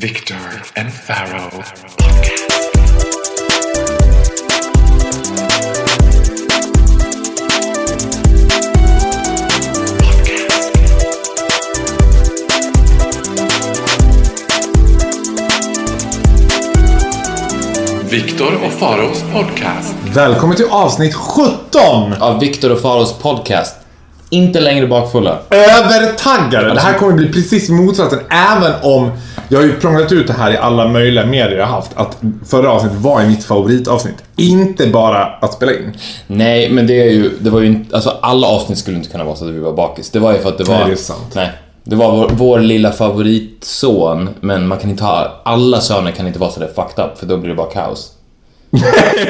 Victor and Pharaoh. Viktor och Faraos podcast. Välkommen till avsnitt 17! av Viktor och Faros podcast. Inte längre bakfulla. Övertaggade! Det här kommer bli precis motsatsen, även om jag har ju prånglat ut det här i alla möjliga medier jag har haft, att förra avsnittet var mitt favoritavsnitt. Inte bara att spela in. Nej, men det är ju, det var ju inte, alltså alla avsnitt skulle inte kunna vara så att vi var bakis. Det var ju för att det var... Nej, det är sant. Nej. Det var vår, vår lilla favoritson, men man kan inte ha, alla söner kan inte vara sådär fucked up, för då blir det bara kaos.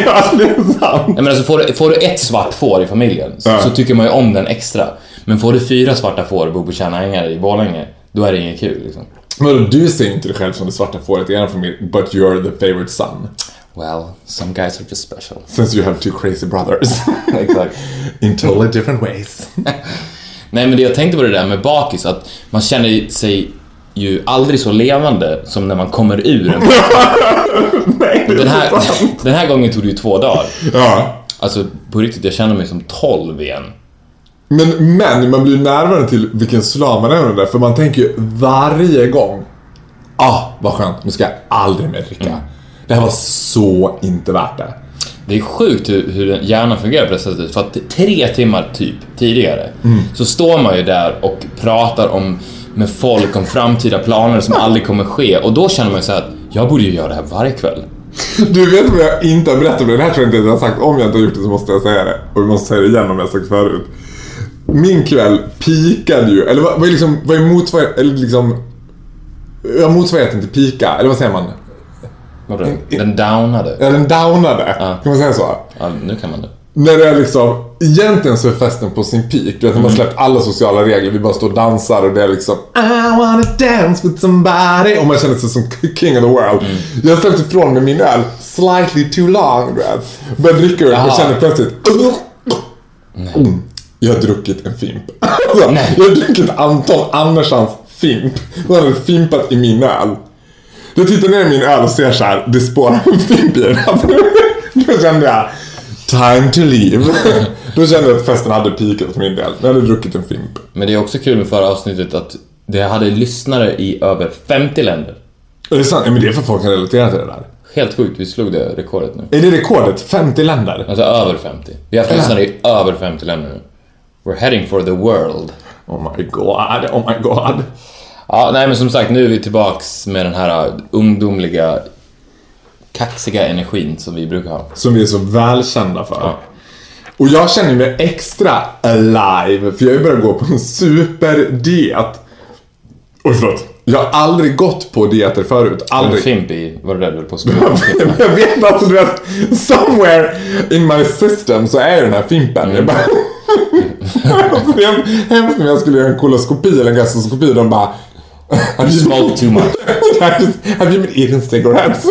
ja, det är sant. Nej, men alltså får du, får du ett svart får i familjen så, Ja. så tycker man ju om den extra. Men får du fyra svarta får och bor på Tjärna Ängar i Borlänge, då är det inget kul liksom. Men du ser inte dig själv som det svarta fåret i er familj, but you're the favorite son. Well, some guys are just special. Since you have two crazy brothers. Exakt. In totally different ways. Nej men det jag tänkte på det där med bakis, att man känner sig ju aldrig så levande som när man kommer ur en Nej, det är den här, sant. den här gången tog det ju två dagar. Ja. Alltså på riktigt, jag känner mig som 12 igen. Men, men man blir närvarande till vilken slav man är under för man tänker ju varje gång Ah, vad skönt, nu ska jag aldrig mer dricka. Det här var så inte värt det. Det är sjukt hur, hur hjärnan fungerar på det sättet. För att tre timmar typ tidigare så står man ju där och pratar om med folk om framtida planer som aldrig kommer ske. Och då känner man ju så här att jag borde ju göra det här varje kväll. Du vet vad jag inte har berättat för det här tror jag inte jag har sagt. Om jag inte har gjort det så måste jag säga det. Och vi måste säga det igen om jag har sagt förut. Min kväll pikade ju, eller vad, vad är liksom, vad är motsvarigheten, eller liksom Ja, motsvarigheten till pika, eller vad säger man? Vadå? Den downade. Ja, den downade. Ja. Kan man säga så? Ja, nu kan man det. När det är liksom, egentligen så är festen på sin peak. Du vet man släppt alla sociala regler, vi bara står och dansar och det är liksom I wanna dance with somebody och man känner sig som king of the world. Jag har släppt ifrån mig min öl slightly too long, du vet. Börjar dricka och känner plötsligt Mm. Jag har druckit en fimp. Alltså, jag har druckit Anton Anderssons fimp. Han hade fimpat i min öl. Jag tittar ner i min öl och ser så här, det spårar en fimp i den. Då kände jag, time to leave. Då kände jag att festen hade peakat för min del. Jag hade druckit en fimp. Men det är också kul med förra avsnittet att det hade lyssnare i över 50 länder. Är det sant? Ja, men det är för folk kan relatera till det där. Helt sjukt, vi slog det rekordet nu. Är det rekordet? 50 länder? Alltså över 50. Vi har haft lyssnare i över 50 länder nu. We're heading for the world. Oh my god, oh my god. Ja, nej men som sagt, nu är vi tillbaks med den här ungdomliga, kaxiga energin som vi brukar ha. Som vi är så välkända för. Ja. Och jag känner mig extra alive, för jag har ju börjat gå på en superdiet. Oj, förlåt. Jag har aldrig gått på dieter förut. Aldrig. fimp i, var det där du höll på att jag vet att du vet, somewhere in my system så är den här fimpen. Bara... det är hemskt när jag skulle göra en koloskopi eller en gastroskopi. De bara... Have you, Smoke too much. have you been eating cigarettes?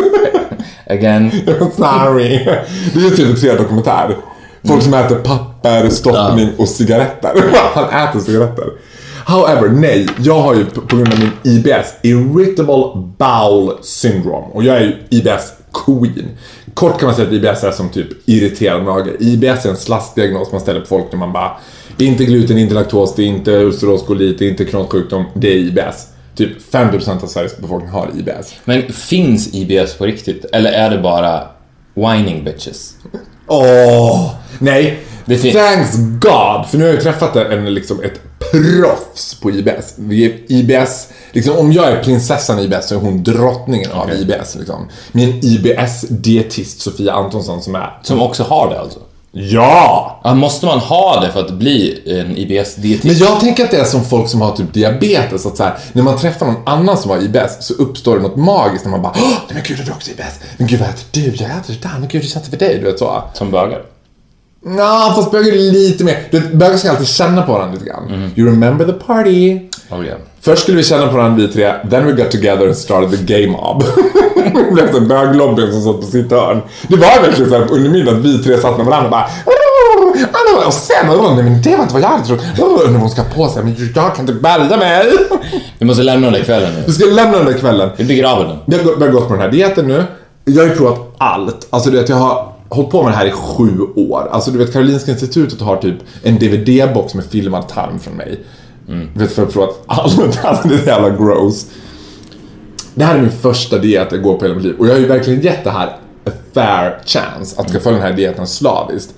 Again. Sorry. Det är ju typ en dokumentär. Folk som äter papper, stoppning och cigaretter. Han äter cigaretter. However, nej. Jag har ju på grund av min IBS, Irritable Bowel Syndrome. Och jag är ju IBS Queen. Kort kan man säga att IBS är som typ irriterad mage. IBS är en slaskdiagnos man ställer på folk när man bara Det är inte gluten, inte laktos, det är inte ulceros colit, det är inte Crohns sjukdom, det är IBS. Typ 50% av Sveriges befolkning har IBS. Men finns IBS på riktigt? Eller är det bara whining bitches? Åh! nej. Det fin- Thanks God! För nu har jag träffat en, liksom ett proffs på IBS. IBS, liksom om jag är prinsessan IBS så är hon drottningen av IBS. Liksom. Min IBS-dietist Sofia Antonsson som är... Som också har det alltså? Ja! Ja, måste man ha det för att bli en IBS-dietist? Men jag tänker att det är som folk som har typ diabetes. Att så här, när man träffar någon annan som har IBS så uppstår det något magiskt när man bara Åh, men gud har du också IBS? Men gud vad äter du? Jag äter det där. Men gud hur känns det för dig? Du vet så. Som bögar? Ja, fast bögar är lite mer. Du vet, Bögar ska alltid känna på varandra lite grann. You remember the party. Oh yeah. Först skulle vi känna på varandra vi tre, then we got together and started the gay mob. det blev en böglobbyn som satt på sitt hörn. Det var verkligen såhär under middagen att vi tre satt med varandra och bara Och sen, oh, nej men det var inte vad jag hade trott. Undrar vad hon ska på sig, men jag kan inte bärga mig. Vi måste lämna den där kvällen nu. Vi ska lämna den där kvällen. Vi begraver den. Jag har gått på den här dieten nu. Jag har ju provat allt. Alltså du vet, jag har hållit på med det här i sju år. Alltså du vet, Karolinska institutet har typ en DVD-box med filmad tarm från mig. Du vet, för att prova allt. Alltså det är så jävla gross. Det här är min första diet jag går på hela mitt liv. Och jag har ju verkligen gett det här a fair chance. Att jag ska följa den här dieten slaviskt.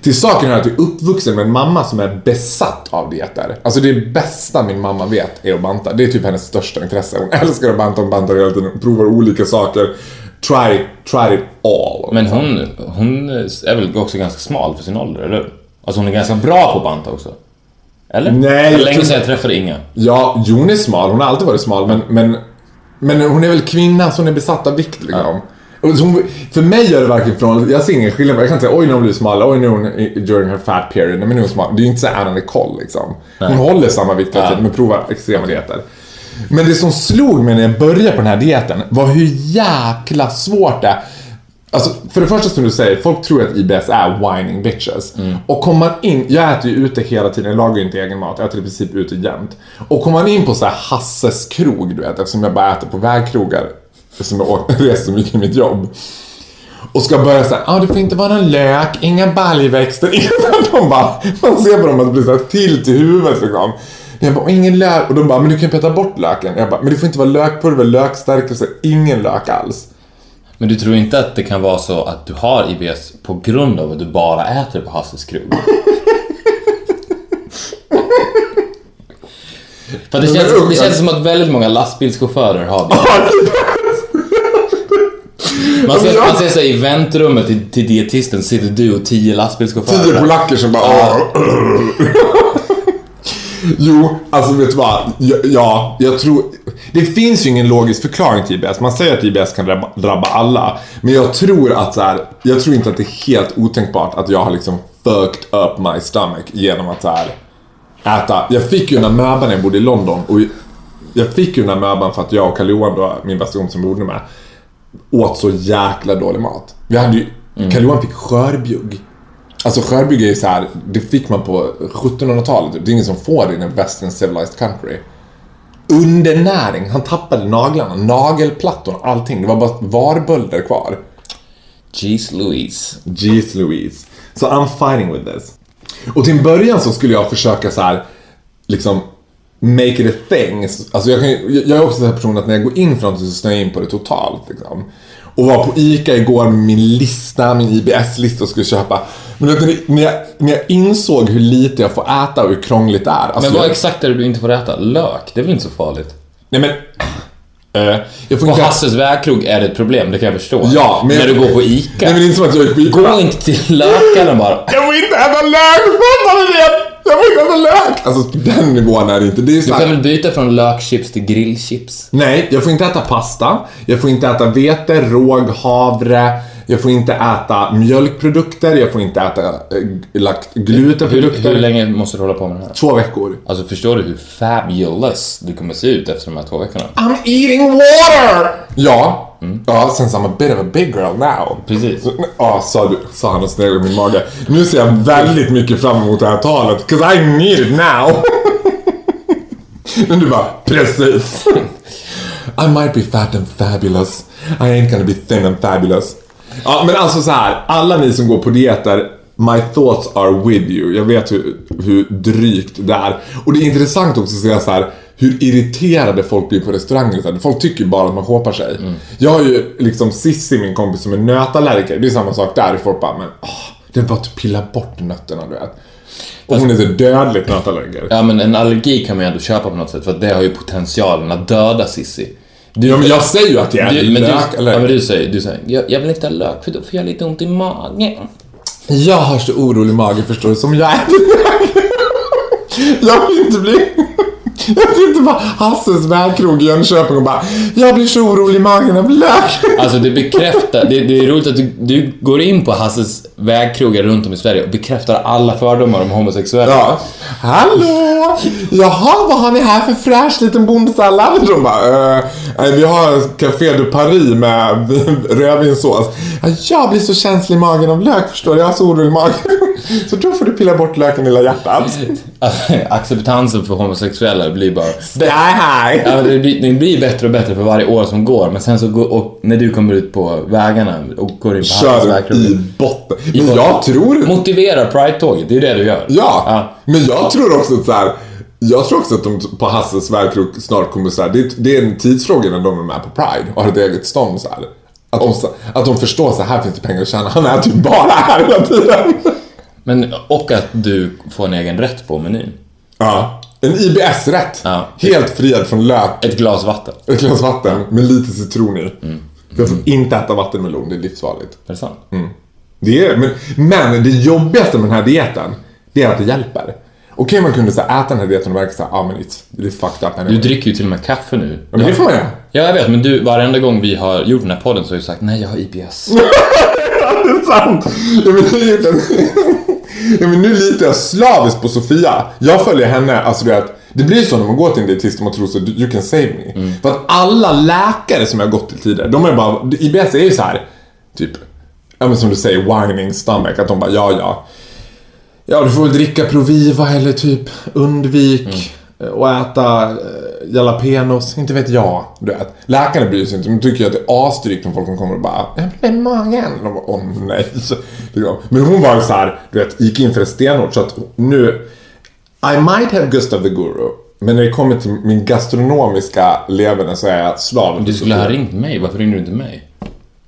Till saken är att jag är uppvuxen med en mamma som är besatt av dieter. Alltså det bästa min mamma vet är att banta. Det är typ hennes största intresse. Hon älskar att banta, hon bantar hela tiden. Provar olika saker. Try, try it all. Men hon, hon är väl också ganska smal för sin ålder, eller hur? Alltså hon är ganska bra på banta också. Eller? Nej, Det länge sedan jag träffade Inga. Ja, jo, hon är smal. Hon har alltid varit smal. Men, men, men hon är väl kvinna så hon är besatt av vikt liksom. Så hon, för mig gör det varken från, jag ser ingen skillnad. Jag kan inte säga oj nu har hon blivit smal, oj nu är hon during her fat period. Nej men nu är hon smal. Det är ju inte så Anna Nicole liksom. Hon håller samma vikt hela Ja. tiden men provar extrema dieter. Men det som slog mig när jag började på den här dieten var hur jäkla svårt det är. Alltså, för det första som du säger, folk tror att IBS är whining bitches. Och kommer man in, jag äter ju ute hela tiden, jag lagar ju inte egen mat, jag äter i princip ute jämt. Och kommer man in på så här Hasses krog, du vet, eftersom jag bara äter på vägkrogar, eftersom jag reser så mycket i mitt jobb. Och ska börja säga, ah, det får inte vara någon lök, inga baljväxter, inga de bara, man ser på dem att det blir så här till till huvudet liksom. Jag bara, "Och ingen lök, och de bara, men du kan peta bort löken. Jag bara, men det får inte vara lökpulver, lökstärkelse, ingen lök alls. Men du tror inte att det kan vara så att du har IBS på grund av att du bara äter på Hasses krog? För det känns, det känns som att väldigt många lastbilschaufförer har det. Man ser, man ser så i väntrummet till, till dietisten sitter du och tio lastbilschaufförer. Tio polacker som bara... Jo, alltså vet du vad? Ja, ja, jag tror... Det finns ju ingen logisk förklaring till IBS. Man säger att IBS kan drabba, drabba alla. Men jag tror att så här, Jag tror inte att det är helt otänkbart att jag har liksom fucked up my stomach genom att så här äta. Jag fick ju den här möban när jag bodde i London. Och jag fick ju den här möban för att jag och Karl Johan då, min bästa kompis som bodde med, åt så jäkla dålig mat. Vi hade ju... Karl Johan fick skörbjugg. Alltså skörbjugg är ju så här, det fick man på 1700-talet. Det är ingen som får det i en western civilized country. Undernäring. Han tappade naglarna, nagelplattorna, allting. Det var bara varbölder kvar. Jeez Louise. Jeez Louise. So I'm fighting with this. Och till en början så skulle jag försöka så här, liksom make it a thing. Alltså jag, kan, jag är också den här personen att när jag går in för någonting så snöar jag in på det totalt. Liksom. Och var på ICA igår med min lista, min IBS-lista och skulle köpa. Men ni, när jag, när jag insåg hur lite jag får äta och hur krångligt det är. Alltså Men vad jag, exakt är det du inte får äta? Lök? Det är väl inte så farligt? Nej men... eh, jag får På inte Hasses vägkrog är det ett problem, det kan jag förstå. Ja, men När jag- du går på ICA. Nej men det är inte som att jag är på ICA. Gå inte till lökaren bara. Jag får inte äta lök! Fattar ni det? Jag får inte äta lök! Alltså på den nivån är det inte. Det är ju så Du kan väl byta från lökchips till grillchips? Nej, jag får inte äta pasta. Jag får inte äta vete, råg, havre. Jag får inte äta mjölkprodukter. Jag får inte äta äh, Hur, glutenprodukter. hur länge måste du hålla på med det här? Två veckor. Alltså förstår du hur fabulous du kommer se ut efter de här två veckorna? I'm eating water! Ja. Ja, sen I'm a bit of a big girl now. Precis. Ja, sa, du, sa han och sneglade min mage. Nu ser jag väldigt mycket fram emot det här talet. 'Cause I need it now. Men du bara, precis. I might be fat and fabulous. I ain't gonna be thin and fabulous. Ja, men alltså så här. Alla ni som går på dieter, my thoughts are with you. Jag vet hur, hur drygt det är. Och det är intressant också att se så här hur irriterade folk blir på restauranger. Folk tycker ju bara att man shoppar sig. Jag har ju liksom Sissi, min kompis, som är nötallergiker. Det är samma sak där. Folk bara, men åh, det är bara att pilla bort nötterna, du vet. Och hon är så dödligt nötallergiker. Ja men en allergi kan man ju ändå köpa på något sätt för att det har ju potentialen att döda Sissi. Du, Ja, men jag säger ju att jag du, men du, lök, eller? ja, men du säger, du säger jag, jag vill inte ha lök för då får jag lite ont i magen. Jag har så orolig mage förstår du, som jag är. jag vill inte bli... Jag sitter på Hasses vägkrog i Jönköping och bara Jag blir så orolig i magen av lök. Alltså det bekräftar, det, det är roligt att du, du går in på Hasses vägkrogar runt om i Sverige och bekräftar alla fördomar om homosexuella. Ja. Hallå! Jaha, vad har ni här för fräsch liten bondsallad? De bara, eh, nej, vi har Café du Paris med rödvinssås. Ja, jag blir så känslig i magen av lök förstår du, jag har så orolig i magen. Så då får du pilla bort löken lilla hjärtat. Acceptansen för homosexuella blir bara... Sky high! Ja, det, blir, det blir bättre och bättre för varje år som går, men sen så går, och när du kommer ut på vägarna och går in på Kör i botten. Men jag tror... Motivera Pride-tåget, det är det du gör. Ja, Ja. men jag tror också att så här, Jag tror också att de på Hasses vägkrok snart kommer så här, det, det är en tidsfråga innan de är med på Pride och har ett eget stånd så här. Att, de, att de förstår så här finns det pengar att tjäna. Han är typ bara här hela tiden. Men, och att du får en egen rätt på menyn. Ja. En IBS-rätt. Ja. Helt friad från lök. Ett glas vatten. Ett glas vatten med lite citron i. Mm. Jag får inte äta vattenmelon, det är livsfarligt. Är det sant? Det är, men, men det jobbigaste med den här dieten, det är att det hjälper. Okej man kunde så äta den här dieten och verka såhär, ja ah, men it's, det är fucked up Du anyway. dricker ju till och med kaffe nu. Ja, men det får man göra. Ja, jag vet, men du, varenda gång vi har gjort den här podden så har du sagt nej, jag har IBS. Det är sant! Ja, men, ja, men nu litar jag slaviskt på Sofia. Jag följer henne, alltså du vet, det blir så när man går till en dietist och man tror så, you can save me. För att alla läkare som jag har gått till tidigare, de är bara, IBS är ju så här, typ, ja men som du säger, whining stomach, att de bara, ja ja. Ja, du får väl dricka Proviva eller typ undvik och äta eh, jalapenos, inte vet jag. Du vet. Läkarna bryr sig inte, de tycker att det är asdrygt om folk som kommer och bara Jag blir magen. De bara, åh nej. Men hon var så här, du vet, gick in för det stenhårt så att nu I might have Gustav the Guru men när det kommer till min gastronomiska leverne så är jag slav. Du skulle ha ringt mig, varför ringer du inte mig?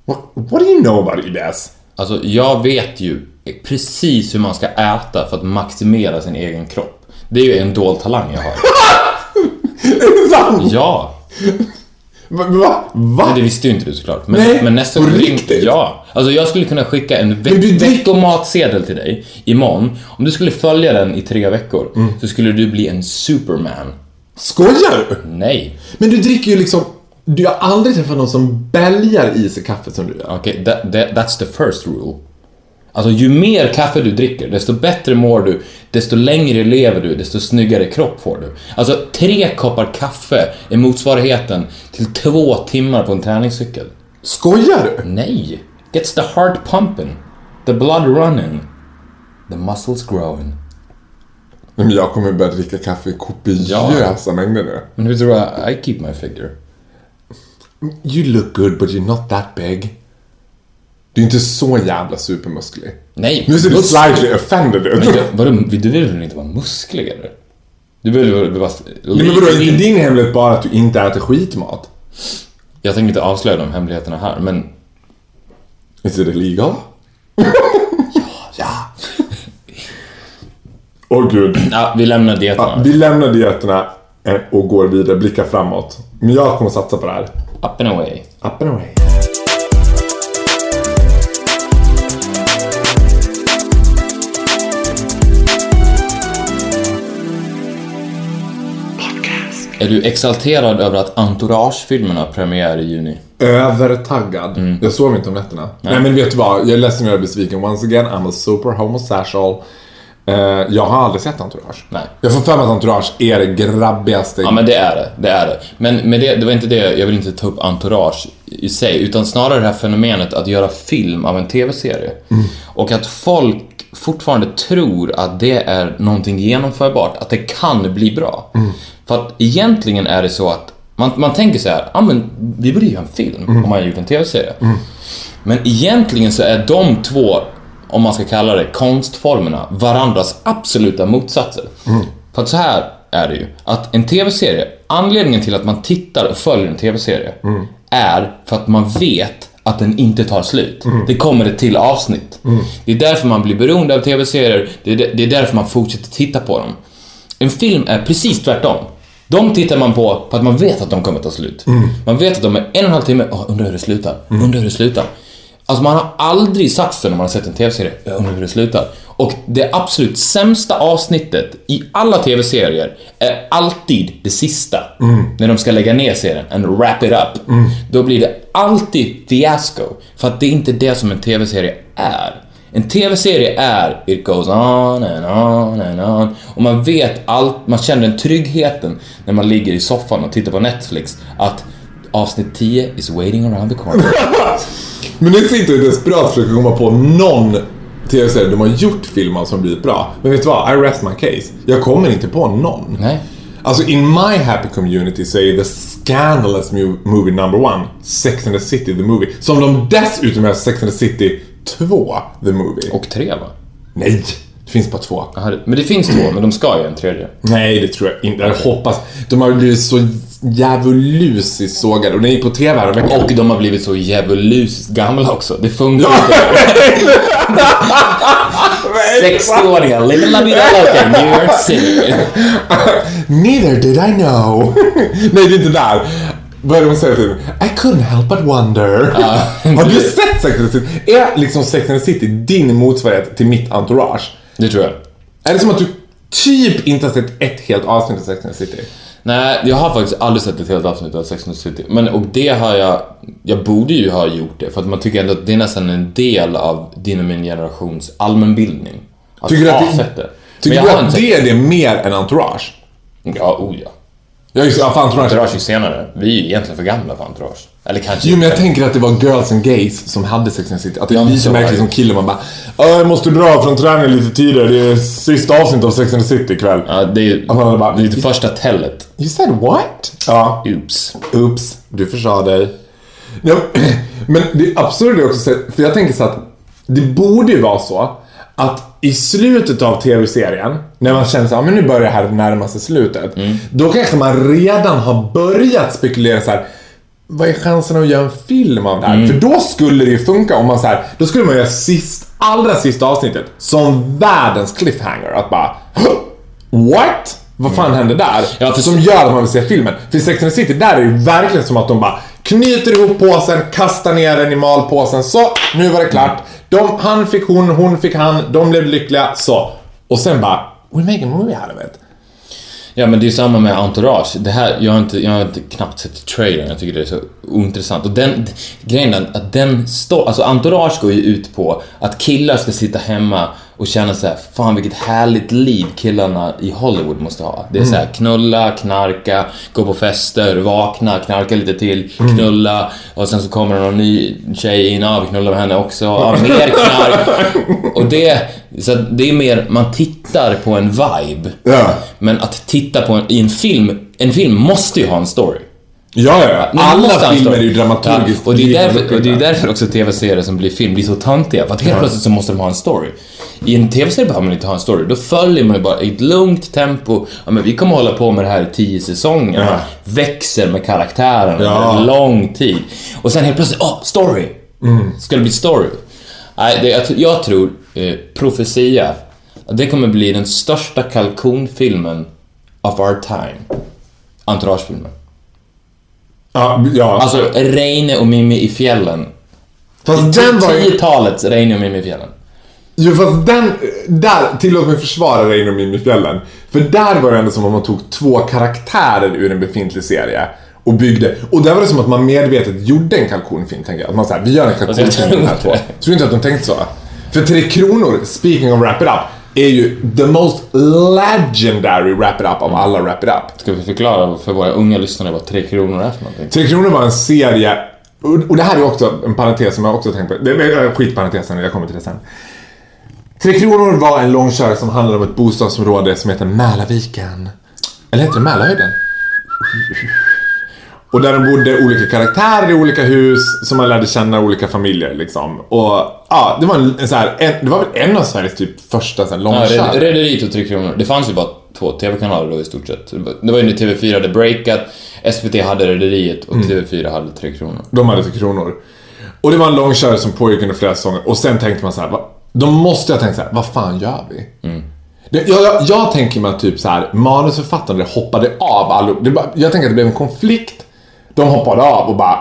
What, what do you know about IBS? Alltså, jag vet ju precis hur man ska äta för att maximera sin egen kropp. Det är ju en dold talang jag har. Är det sant? Ja! Va? Va? Men det visste ju inte du såklart. Men, Nej, men nästa på riktigt? Ja. Alltså jag skulle kunna skicka en du drick- veckomatsedel till dig imorgon. Om du skulle följa den i tre veckor Mm. så skulle du bli en superman. Skojar du? Nej. Men du dricker ju liksom... Du har aldrig träffat någon som bälgar i sig kaffe som du gör. Okej, that, that, that's the first rule. Alltså ju mer kaffe du dricker, desto bättre mår du, desto längre lever du, desto snyggare kropp får du. Alltså tre koppar kaffe är motsvarigheten till två timmar på en träningscykel. Skojar du? Nej! Gets the heart pumping, the blood running, the muscles growing. Nej, men jag kommer börja dricka kaffe i kopiösa mängder nu. Men hur tror du I keep my figure? You look good but you're not that big. Du är inte så jävla supermusklig. Nej! Nu ser du slightly offended ut. Men jag- Vadå, du vill väl inte vara musklig eller? Du vill väl vara... Nej, men vadå, är inte din hemlighet bara att du inte äter skitmat? Jag tänker inte avslöja de hemligheterna här, men Is it illegal? ja, ja. Åh gud. ja, vi lämnar dieterna. Ja, vi lämnar dieterna eh, och går vidare, blickar framåt. Men jag kommer satsa på det här. Up and away. Up and away. Är du exalterad över att Entourage-filmen har premiär i juni? Övertaggad. Jag sov inte om nätterna. Nej. men vet du vad? Jag är ledsen att jag är besviken. Once again, I'm a super homosexual. Eh, jag har aldrig sett Entourage. Nej. Jag får för mig att Entourage är det grabbigaste. Ja, men det är det. Det är det. Men med det, det var inte det, jag vill inte ta upp Entourage i sig, utan snarare det här fenomenet att göra film av en TV-serie. Och att folk fortfarande tror att det är någonting genomförbart, att det kan bli bra. För att egentligen är det så att man, man tänker så här, ah, men vi borde göra en film om man har gjort en TV-serie. Men egentligen så är de två, om man ska kalla det, konstformerna varandras absoluta motsatser. För att så här är det ju, att en TV-serie, anledningen till att man tittar och följer en TV-serie är för att man vet att den inte tar slut. Det kommer ett till avsnitt. Det är därför man blir beroende av TV-serier, det det är därför man fortsätter titta på dem. En film är precis tvärtom. De tittar man på för att man vet att de kommer ta slut. Man vet att de är en och en halv timme, oh, undrar hur det slutar, undrar hur det slutar. Alltså man har aldrig sagt så när man har sett en TV-serie, jag undrar hur det slutar. Och det absolut sämsta avsnittet i alla TV-serier är alltid det sista. När de ska lägga ner serien, and wrap it up. Då blir det alltid fiasko. För att det är inte det som en TV-serie är. En TV-serie är it goes on and on and on. Och man vet allt, man känner den tryggheten när man ligger i soffan och tittar på Netflix att avsnitt 10 is waiting around the corner. Men nu sitter jag desperat och försöker komma på någon tv-serie de har gjort film av som blivit bra. Men vet du vad? I rest my case. Jag kommer inte på någon. Nej. Alltså in my happy community så är the scandalous movie number one Sex and the City the movie. Som de dessutom gör Sex and the City 2 the movie. Och tre va? Nej! Det finns bara två. Det- Men det finns två, men de ska ju en tredje. Nej, det tror jag inte. Jag hoppas. De har blivit så djävulusiskt sågade och den gick på TV häromveckan. Och de har blivit så djävulusiskt gamla också. Det funkar inte. 60-åringar, live la vida loca, New York City. Neither did I know. Nej, det är inte där. Vad är det hon säger till I couldn't help but wonder. Har du sett Sex and the City? Är liksom Sex and the City din motsvarighet till mitt entourage? Det tror jag. Är det som att du typ inte har sett ett helt avsnitt av Sex and the City? Nej, jag har faktiskt aldrig sett ett helt avsnitt av Sex and the City. Men, och det har jag... Jag borde ju ha gjort det, för att man tycker ändå att det är nästan en del av din och min generations allmänbildning. Att Tycker du ha att det- sett det. Tycker du att det är det mer än entourage? Ja, oh ja. Ja, just. Ja, för entourage. Entourage är senare. Vi är ju egentligen för gamla för Entourage. Eller kanske Jo, men jag tänker att det var Girls and Gays som hade Sex and City. Att det är lite märkligt som det. kille. Man bara "Ja, jag måste dra från träningen lite tidigare. Det är sista avsnittet av Sex and the City ikväll. Ja, det är ju Att bara- det, är det första tellet. You said what? Ja. Oops. Oops, du försa dig. Ja, men det absurda är också, så- för jag tänker så att det borde ju vara så att i slutet av tv-serien, när man känner "Ja, men nu börjar det här närma sig slutet. Då kanske man redan har börjat spekulera så här. Vad är chansen att göra en film av det här? För då skulle det ju funka om man så här, då skulle man göra sist, allra sista avsnittet som världens cliffhanger. Att bara What? Vad fan hände där? Ja, för- som gör att man vill se filmen. För i Sex and the City, där är det ju verkligen som att de bara knyter ihop påsen, kastar ner den i malpåsen. Så, nu var det klart. De, han fick hon, hon fick han, de blev lyckliga. Så. Och sen bara, we make a movie out of it. Ja men det är ju samma med Entourage. Det här, jag har inte, jag har inte knappt sett trailern, jag tycker det är så ointressant. Och den, grejen är att den står, alltså Entourage går ju ut på att killar ska sitta hemma och känna så här, fan vilket härligt liv killarna i Hollywood måste ha. Det är så här, knulla, knarka, gå på fester, vakna, knarka lite till, knulla och sen så kommer det någon ny tjej in, ja vi knullar med henne också, ja, mer knark. Och det, så det är mer, man tittar på en vibe. Ja. Men att titta på en, i en film, en film måste ju ha en story. Ja, ja, Alla filmer är ju dramaturgiskt ja, och, det är därför, och det är därför också tv-serier som blir film blir så töntiga. För att helt plötsligt så måste de ha en story. I en tv-serie behöver man inte ha en story. Då följer man ju bara i ett lugnt tempo. Ja, men vi kommer hålla på med det här i tio säsonger. Ja. Växer med karaktären Ja. under en lång tid. Och sen helt plötsligt, åh, story! Mm. Ska det bli story? Nej, det, jag, jag tror, eh, Profetia, det kommer bli den största kalkonfilmen of our time. Entourage-filmen. Ja, ja. Alltså Reine och Mimmi i fjällen. fast den var ju... 10-talets Reine och Mimmi i fjällen. Jo fast den, där, tillåt mig försvara Reine och Mimmi i fjällen. För där var det ändå som om man tog två karaktärer ur en befintlig serie och byggde. Och där var det som att man medvetet gjorde en kalkonfilm, tänker jag. Att man såhär, vi gör en kalkonfilm med de här två. tror inte att de tänkte så? För Tre Kronor, speaking of Wrap It Up, är ju the most legendary Wrap It Up av alla Wrap It Up. Ska vi förklara för våra unga lyssnare vad Tre Kronor är för någonting? Tre Kronor var en serie, och och det här är också en parentes som jag också tänkt på. Det är skitparentesen, jag kommer till det sen. Tre Kronor var en långkörare som handlade om ett bostadsområde som heter Mälarviken. Eller heter det Mälarhöjden? Och där de bodde olika karaktärer i olika hus som man lärde känna olika familjer liksom. Och ja, det var en, en så här, en, det var väl en av Sveriges typ första så här, Ja, långkörare. Red- Rederiet och Tre Kronor. Det fanns ju bara två TV-kanaler då i stort sett. Det var ju när TV4 hade breakat, SVT hade Rederiet och TV4 hade Tre Kronor. De hade Tre Kronor. Och det var en långkörare som pågick under flera säsonger. Och sen tänkte man så här, då måste jag tänka så här, vad fan gör vi? Det, jag, jag, jag tänker mig att typ så här, manusförfattare hoppade av. Det bara- Jag tänker att det blev en konflikt. De hoppade av och bara,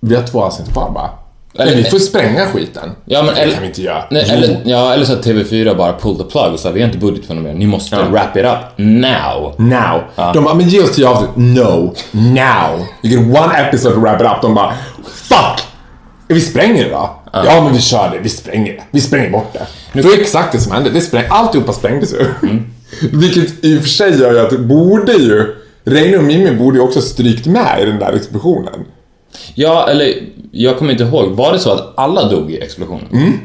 vi har två avsnitt kvar bara. Eller, vi får spränga skiten. Ja, men det eller- kan vi inte göra. Nej, eller, ja, eller så att TV4 bara pull the plug och sa vi har inte budget för något mer, ni måste wrap it up now. Now. De bara, men ge oss tio avsnitt. No. Now. You get one episode to wrap it up. De bara, fuck! Vi spränger det då? Ja, men vi kör det. Vi spränger det. Vi spränger bort det. Det var exakt det som hände. Det spräng, alltihopa sprängdes ju. Vilket i och för sig gör ju att det borde ju... Reine och Mimmi borde ju också strykt med i den där explosionen. Ja, eller jag kommer inte ihåg, var det så att alla dog i explosionen?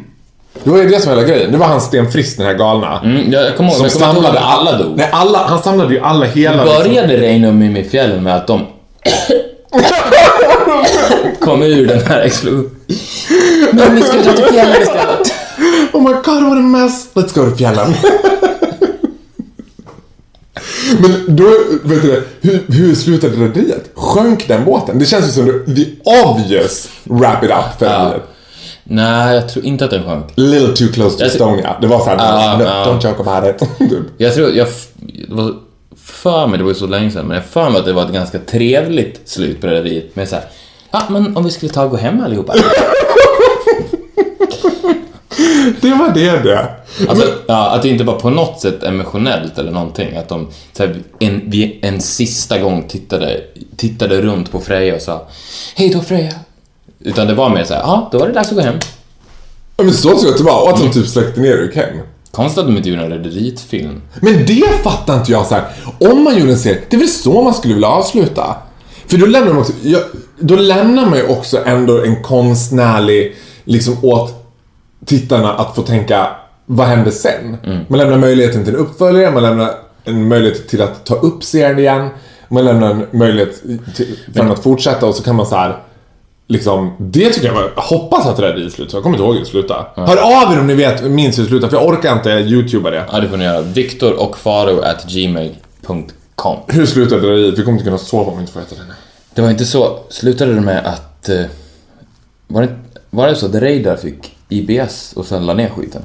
Det var ju det som var hela grejen. Det var han Sten Frisk, den här galna. Mm, jag, kommer ihåg, Som jag kommer ihåg samlade att alla dog. Nej, alla, han samlade ju alla hela... liksom- Började Reine och Mimmi fjällen med att de kom ur den här explosionen? Men vi ska dra till fjällen istället. Oh my god, what a mess! Let's go to fjällen. Men då, vet du hur, hur slutade rederiet? Sjönk den båten? Det känns ju som the, the obvious wrap it up för rederiet. Nej, jag tror inte att den sjönk. Little too close to Estonia. Det var såhär, Ja, no, ja. don't joke about it. Typ. Jag tror, jag, det var för mig, det var ju så länge sedan, men jag för mig att det var ett ganska trevligt slut på rederiet med såhär, ja men om vi skulle ta och gå hem allihopa. det var det det. Alltså, ja, att det inte var på något sätt emotionellt eller någonting. Att de här, en, vi en sista gång tittade, tittade runt på Freja och sa Hej då Freja. Utan det var mer så här, ja, då var det dags att gå hem. Ja, men så tror jag att det var. Och att de typ släckte ner och gick hem. Konstigt att de inte gjorde en rederiet-film. Men det fattar inte jag så här. Om man gjorde en serie, det är väl så man skulle vilja avsluta? För då lämnar man också, då lämnar man ju också ändå en konstnärlig, liksom åt tittarna att få tänka, vad händer sen? Man lämnar möjligheten till en uppföljare, man lämnar en möjlighet till att ta upp serien igen, man lämnar en möjlighet till, för den att fortsätta och så kan man så här. Liksom, det tycker jag var, hoppas att det där är i slut, så jag kommer inte ihåg hur det slutade. Hör av er om ni vet, minns hur det slutade, för jag orkar inte youtuba det. Ja, det får ni göra. Viktor och Faro at gmail.com. Hur slutade det i? Vi kommer inte kunna sova om vi inte får äta det nu. Det var inte så, slutade det med att... eh, Var det, var det så att Reidar fick IBS och sen la ner skiten?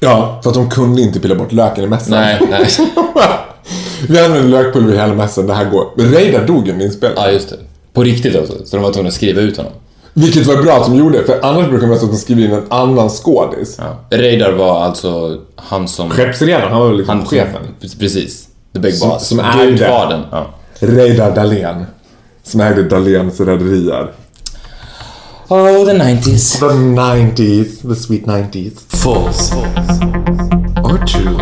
Ja, för att de kunde inte pilla bort löken i mässan. Nej, nej. Vi använde lökpulver i hela mässan, det här går. Reidar dog ju under inspelningen. Ja, just det. På riktigt alltså. Så de var tvungna att skriva ut honom. Vilket var bra att de gjorde, för annars brukar man de skriver in en annan skådis. Ja. Reidar var alltså han som... Skeppsredaren, han var väl liksom Han chefen. Precis. The Big Som- Boss. som ägde. Gudfadern. Ja. Reidar Dahlén. Som ägde Dahléns rederier. Oh, the 90s. The 90s, the sweet 90s. False. Or true.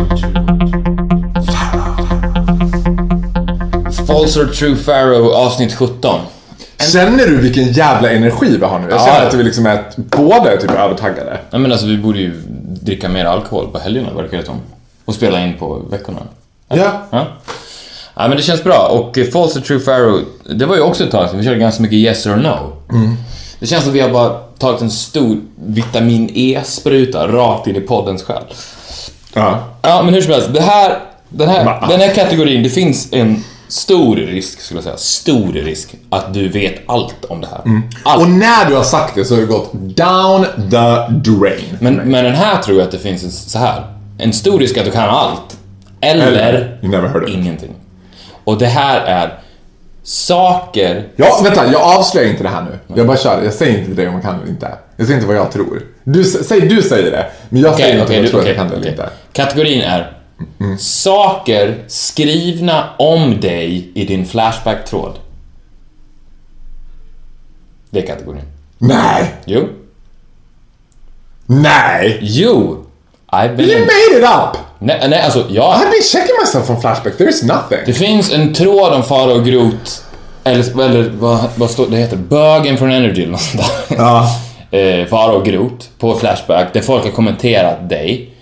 False or true Pharaoh avsnitt 17. Känner du vilken jävla energi vi har nu? Jag Ja. känner att vi liksom är, båda är typ övertaggade. Ja, men alltså vi borde ju dricka mer alkohol på helgerna verkar det som. Och spela in på veckorna. Ja. Ja. ja, men det känns bra. Och eh, False or True Pharaoh, det var ju också ett tag sedan. Vi körde ganska mycket Yes or No. Det känns som att vi har bara tagit en stor vitamin E-spruta rakt in i poddens själ. Ja. Ja, men hur som helst. Det här, den, här, den här kategorin, det finns en stor risk, skulle jag säga, stor risk att du vet allt om det här. Allt. Och när du har sagt det så har det gått down the drain. Men, men den här tror jag att det finns en, så här. En stor risk att du kan allt. Eller, Eller, ingenting. Och det här är saker... Ja, vänta, jag avslöjar inte det här nu. Jag bara kör. Jag säger inte till dig om jag kan eller inte. Jag säger inte vad jag tror. Du, säg, du säger det, men jag säger Okej, inte om jag du- tror att okej, jag kan det eller inte. Kategorin är saker skrivna om dig i din Flashback-tråd. Det är kategorin. Nej! Jo. Nej! Jo! I've been You made it up! Nej, nej, alltså, jag... I've been checking myself from Flashback, there is nothing. Det finns en tråd om Farao och Groth, eller, eller vad, vad står det heter? Bögen från Energy eller något sånt där. Ja. eh, Farao och Groth på Flashback, där folk har kommenterat dig.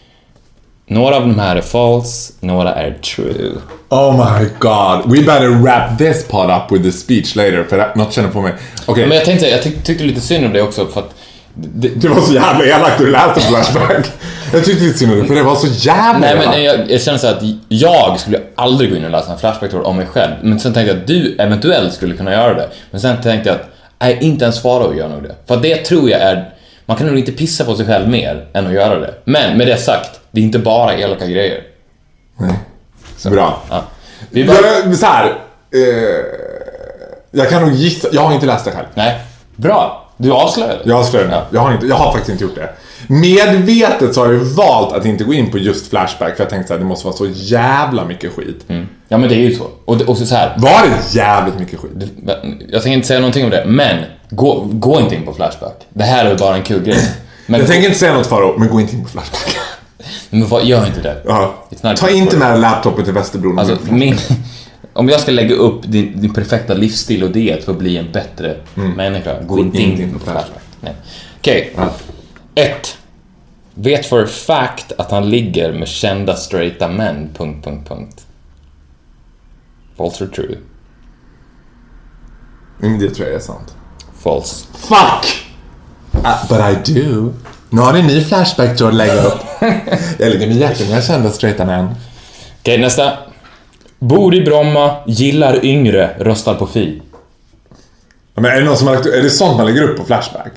Några av de här är false, några är true. Oh my god. We better wrap this pod up with the speech later, för något känner på mig. Okej, Men jag tänkte, jag tyck, tyckte lite synd om det också för att... Det, det var så jävla elakt du läste Flashback. jag tyckte inte synd om det, för det var så jävla nej elakt. men jag, jag känner så att jag skulle aldrig gå in och läsa en Flashback-tråd om mig själv. Men sen tänkte jag att du eventuellt skulle kunna göra det. Men sen tänkte jag att, nej inte ens Farao gör nog det. För det tror jag är... Man kan nog inte pissa på sig själv mer än att göra det. Men med det sagt, det är inte bara elaka grejer. Bra. Ja. Vi bara, Jag, så här, eh, jag kan nog gissa, jag har inte läst det själv. nej, bra. Du avslöjade. Jag avslöjar det. Jag har, inte, jag har faktiskt inte gjort det. Medvetet så har jag ju valt att inte gå in på just Flashback för jag tänkte att det måste vara så jävla mycket skit. Mm. Ja men det är ju så. Och, och så, så här. Var det jävligt mycket skit? Jag tänker inte säga någonting om det, men gå, gå inte in på Flashback. Det här är bara en kul grej. Men... jag tänker inte säga något Farao, men gå inte in på Flashback. Men vad, gör inte det. Ja. Ta inte med laptopen till Västerbron. Alltså, min, om jag ska lägga upp din, din, perfekta livsstil och diet för att bli en bättre mm. människa, gå inte in på Flashback. Okej. Okay. Ja. 1. Vet för fact att han ligger med kända straighta män... Punkt, punkt, punkt. False or true? Mm, det tror jag är sant. False. Fuck! Uh, but I do. Nu har ni en ny Flashback-troll att lägga upp. jag ligger med jättemånga kända straighta män. Okej, okay, nästa. Bor i Bromma, gillar yngre, röstar på Fi. Men är det någon som har lagt, är det sånt man lägger upp på Flashback?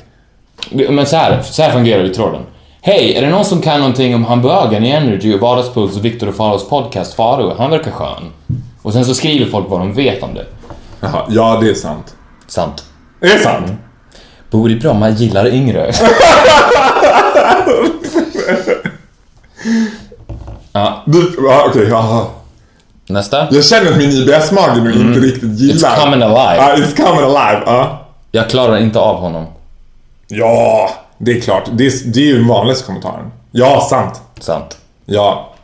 Men så här, så här fungerar ju tråden. Hej, är det någon som kan någonting om hamburgaren i Energy och Vardagspuls och Viktor och Faros podcast Faro? Han verkar skön. Och sen så skriver folk vad de vet om det. Jaha, ja det är sant. Sant. Är det sant? Bor i Bromma, gillar yngre. ja, Du, ja, okej, jaha. nästa. Jag känner att min IBS-mage nu inte riktigt gillar. It's coming alive. Ja, it's coming alive. Ja. Jag klarar inte av honom. Ja, det är klart. Det är, det är ju en vanlig kommentaren. Ja, sant. Sant. Ja.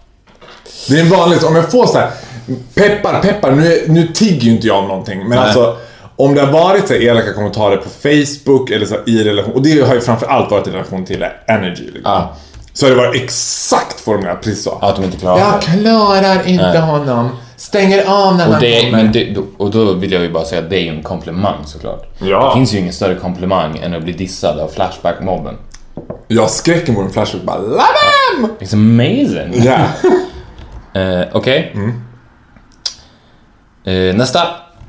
Det är en vanlig, om jag får så här, peppar, peppar, nu, nu tigger ju inte jag om någonting, men Nej. alltså om det har varit så elaka kommentarer på Facebook eller så i relation, och det har ju framför allt varit i relation till Energy. Liksom. Ja. Så det varit exakt formulerat precis så. Att de inte klarar Jag klarar inte Nej. honom. Stänger av när Och, han det, kommer. men det, och då vill jag ju bara säga att det är ju en komplimang såklart. Ja. Det finns ju ingen större komplimang än att bli dissad av Flashback-mobben. Jag skräcken vore en flashback bara LOVE HIM! It's amazing. Ja. Eh, Okej. Eh, nästa.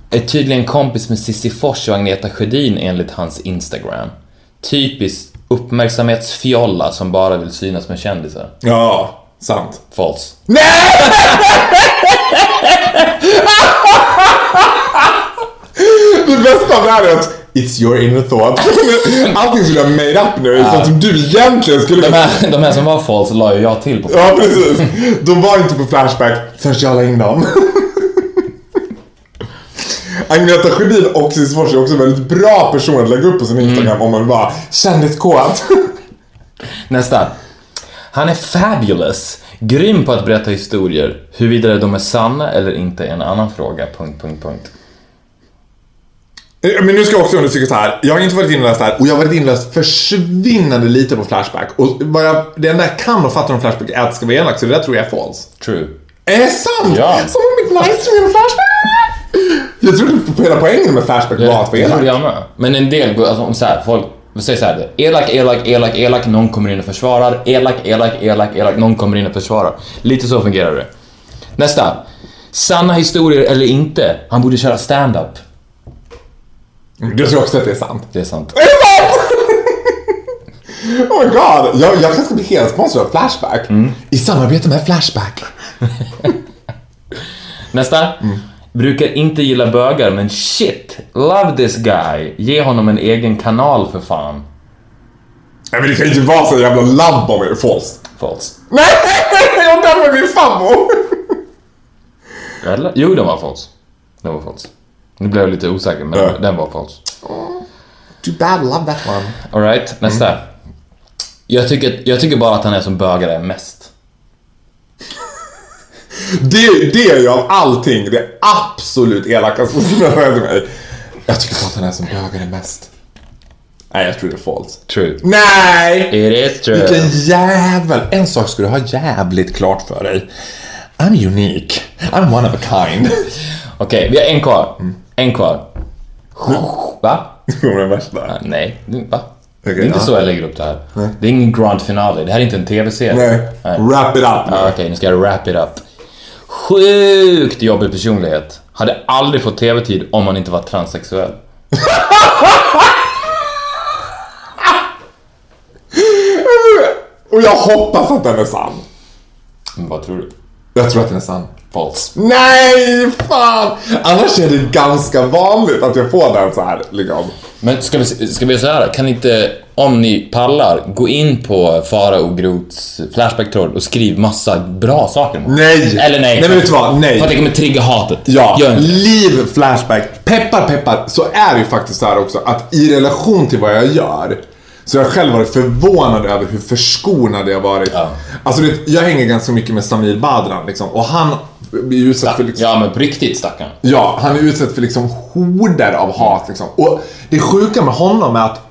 Är tydligen kompis med Cissi Fors och Agneta Sjödin enligt hans Instagram. Typiskt uppmärksamhetsfjolla som bara vill synas med kändisar. ja, sant. False. Det bästa av det här är att It's your inner thoughts. Allting du har made up nu är sånt som du egentligen skulle... De här, de här som var false la ju jag till på. Ja, precis. De var inte på Flashback förrän jag la in dem. Agneta Sjödin och Cissi Fors är också en väldigt bra person att lägga upp på sin Instagram om man vill vara kändiskåt. Nästa. Han är fabulous. Grym på att berätta historier. Huruvida de är sanna eller inte är en annan fråga. Punkt, punkt, punkt. Eh, Men nu ska jag också understryka så här. Jag har inte varit inläst här och jag har varit inläst försvinnande lite på Flashback. Och vad jag, det enda jag kan och fattar om Flashback är att det ska vara elakt, så det där tror jag är false. True. Är det sant? Ja. Som om mitt livestream med Flashback! Jag trodde på hela poängen med Flashback var att vara Det trodde elak. jag med. Men en del, alltså om så här, folk, vi säger så här, elak, elak, elak, elak, någon kommer in och försvarar, elak, elak, elak, elak, någon kommer in och försvarar. Lite så fungerar det. Nästa. Sanna historier eller inte, han borde köra stand-up. Jag tror också att det är sant. Det är sant. Är det sant? oh my god. Jag, jag kanske ska bli helt sponsrad av Flashback. I samarbete med Flashback. Nästa. Brukar inte gilla bögar, men shit, love this guy. Ge honom en egen kanal för fan. Nej men det kan ju inte vara så jävla labb om er. False. False. Nej! Jag dömer min fammo! Eller? Jo, den var false. Den var false. Nu blev jag lite osäker, men Ja. den var false. Too bad, love that one. Alright, nästa. Jag, tycker, jag tycker bara att han är som bögar är mest. Det, det är ju av allting det absolut elakaste som hört till mig. Jag tycker bara att han är som bögar är mest. Nej, jag tror det är false. True. Nej! It is true. Vilken jävel! En sak ska du ha jävligt klart för dig. I'm unique. I'm one of a kind. Okej, vi har en kvar. En kvar. Va? Det kommer den värsta. Ah, Nej, va? det Okej, är inte ja. så jag lägger upp det här. Det är ingen grand finale. Det här är inte en TV-serie. Nej, wrap it up. Ah, Okej, nu ska jag wrap it up. Sjukt jobbig personlighet. Hade aldrig fått TV-tid om man inte var transsexuell. Och jag hoppas att den är sann. Men vad tror du? Jag tror att den är sann. False. Nej, fan! Annars är det ganska vanligt att jag får den så här liksom. Men ska vi, ska vi göra så här? Kan inte, om ni pallar, gå in på Fara och Grots Flashback-tråd och skriv massa bra saker. Nej! Eller nej. Nej men vet du vad? Nej. För att det kommer trigga hatet. Ja, Gör inte liv flashback. Peppar peppar så är det ju faktiskt så här också att i relation till vad jag gör så har jag själv varit förvånad över hur förskonad jag varit. Ja. Alltså du vet, jag hänger ganska mycket med Samir Badran liksom och han blir utsatt för liksom, Ja, men på riktigt stackarn. Ja, han är utsatt för liksom horder av hat liksom. Och det sjuka med honom är att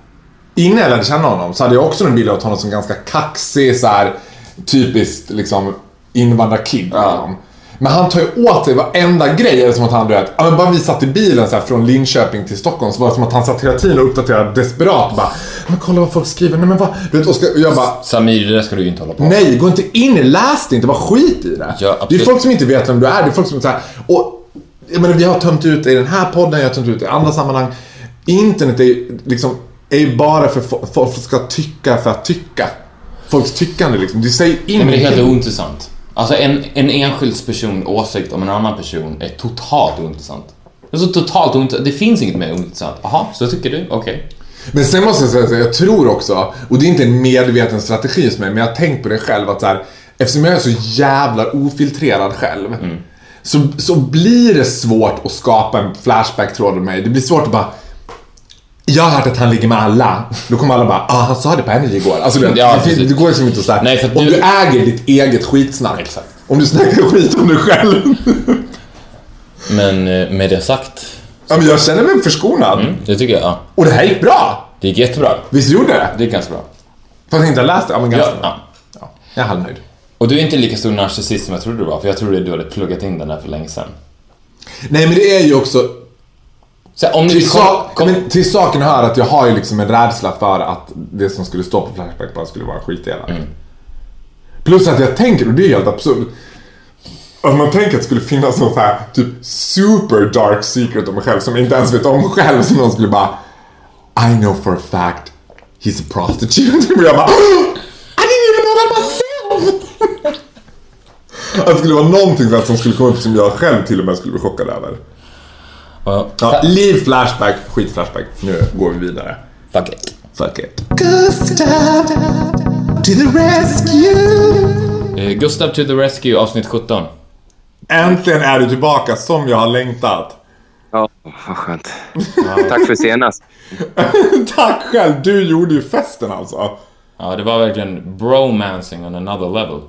innan jag lärde känna honom så hade jag också en bild av honom som ganska kaxig, så här typiskt liksom invandrarkid. Liksom. Men han tar ju åt sig varenda grej. Är det som att han, du vet, ja, men bara vi satt i bilen så här, från Linköping till Stockholm så var det som att han satt hela tiden och uppdaterade desperat. Bara, men kolla vad folk skriver. Nej men vad, du vet, och, ska, och jag bara, Samir, det där ska du ju inte hålla på med. Nej, gå inte in i läs det inte, bara skit i det. Ja, det är folk som inte vet vem du är, det är folk som så här, och jag menar, vi har tömt ut det i den här podden, jag har tömt ut det i andra sammanhang. Internet är ju liksom, är ju bara för fo- folk ska tycka för att tycka. Folks tyckande liksom, du säger Nej, men det är helt ingenting. ointressant. Alltså en, en enskild person åsikt om en annan person är totalt ointressant. Det är så totalt ointressant. Det finns inget mer ointressant. Jaha, så tycker du? Okej. Men sen måste jag säga så här, jag tror också, och det är inte en medveten strategi hos mig, men jag har tänkt på det själv att så här, eftersom jag är så jävla ofiltrerad själv, så, så blir det svårt att skapa en flashback-tråd med mig. Det blir svårt att bara jag har hört att han ligger med alla. Då kommer alla bara, ah han sa det på Energy igår. Alltså det, Ja, det, finns- det går liksom inte att säga. Nej, för Om du- du äger ditt eget skitsnack. Exakt. Om du snackar skit om dig själv. Men eh, med det sagt, ja, men jag känner mig förskonad. det tycker jag, ja. Och det här gick bra. Det gick jättebra. Visst gjorde det? Det gick ganska bra. Fast jag inte har läst det. Ja, men ganska Ja, bra. ja. Ja, jag är halvnöjd. Och du är inte lika stor narcissist som jag trodde du var, för jag trodde du hade pluggat in den där för länge sedan. Nej, men det är ju också... Här, om ni Till, kom, kom, men till saken hör att jag har ju liksom en rädsla för att det som skulle stå på Flashback bara skulle vara skitelakt. Mm. Plus att jag tänker, och det är helt absurt, att man tänker att det skulle finnas någon så här typ super dark secret om mig själv som jag inte ens vet om själv som någon skulle bara I know for a fact he's a prostitute. Och jag bara I didn't even know that myself! Att det skulle vara någonting som skulle komma upp som jag själv till och med skulle bli chockad över. Ja, Ja, liv flashback, skit flashback. Nu går vi vidare. fuck it. Fuck it. Gustav to the rescue. Eh, Gustav to the Rescue, avsnitt 17. Äntligen är du tillbaka som jag har längtat. Ja, vad skönt. Tack för senast. Tack själv, du gjorde ju festen alltså. Ja, det var verkligen bromancing on another level.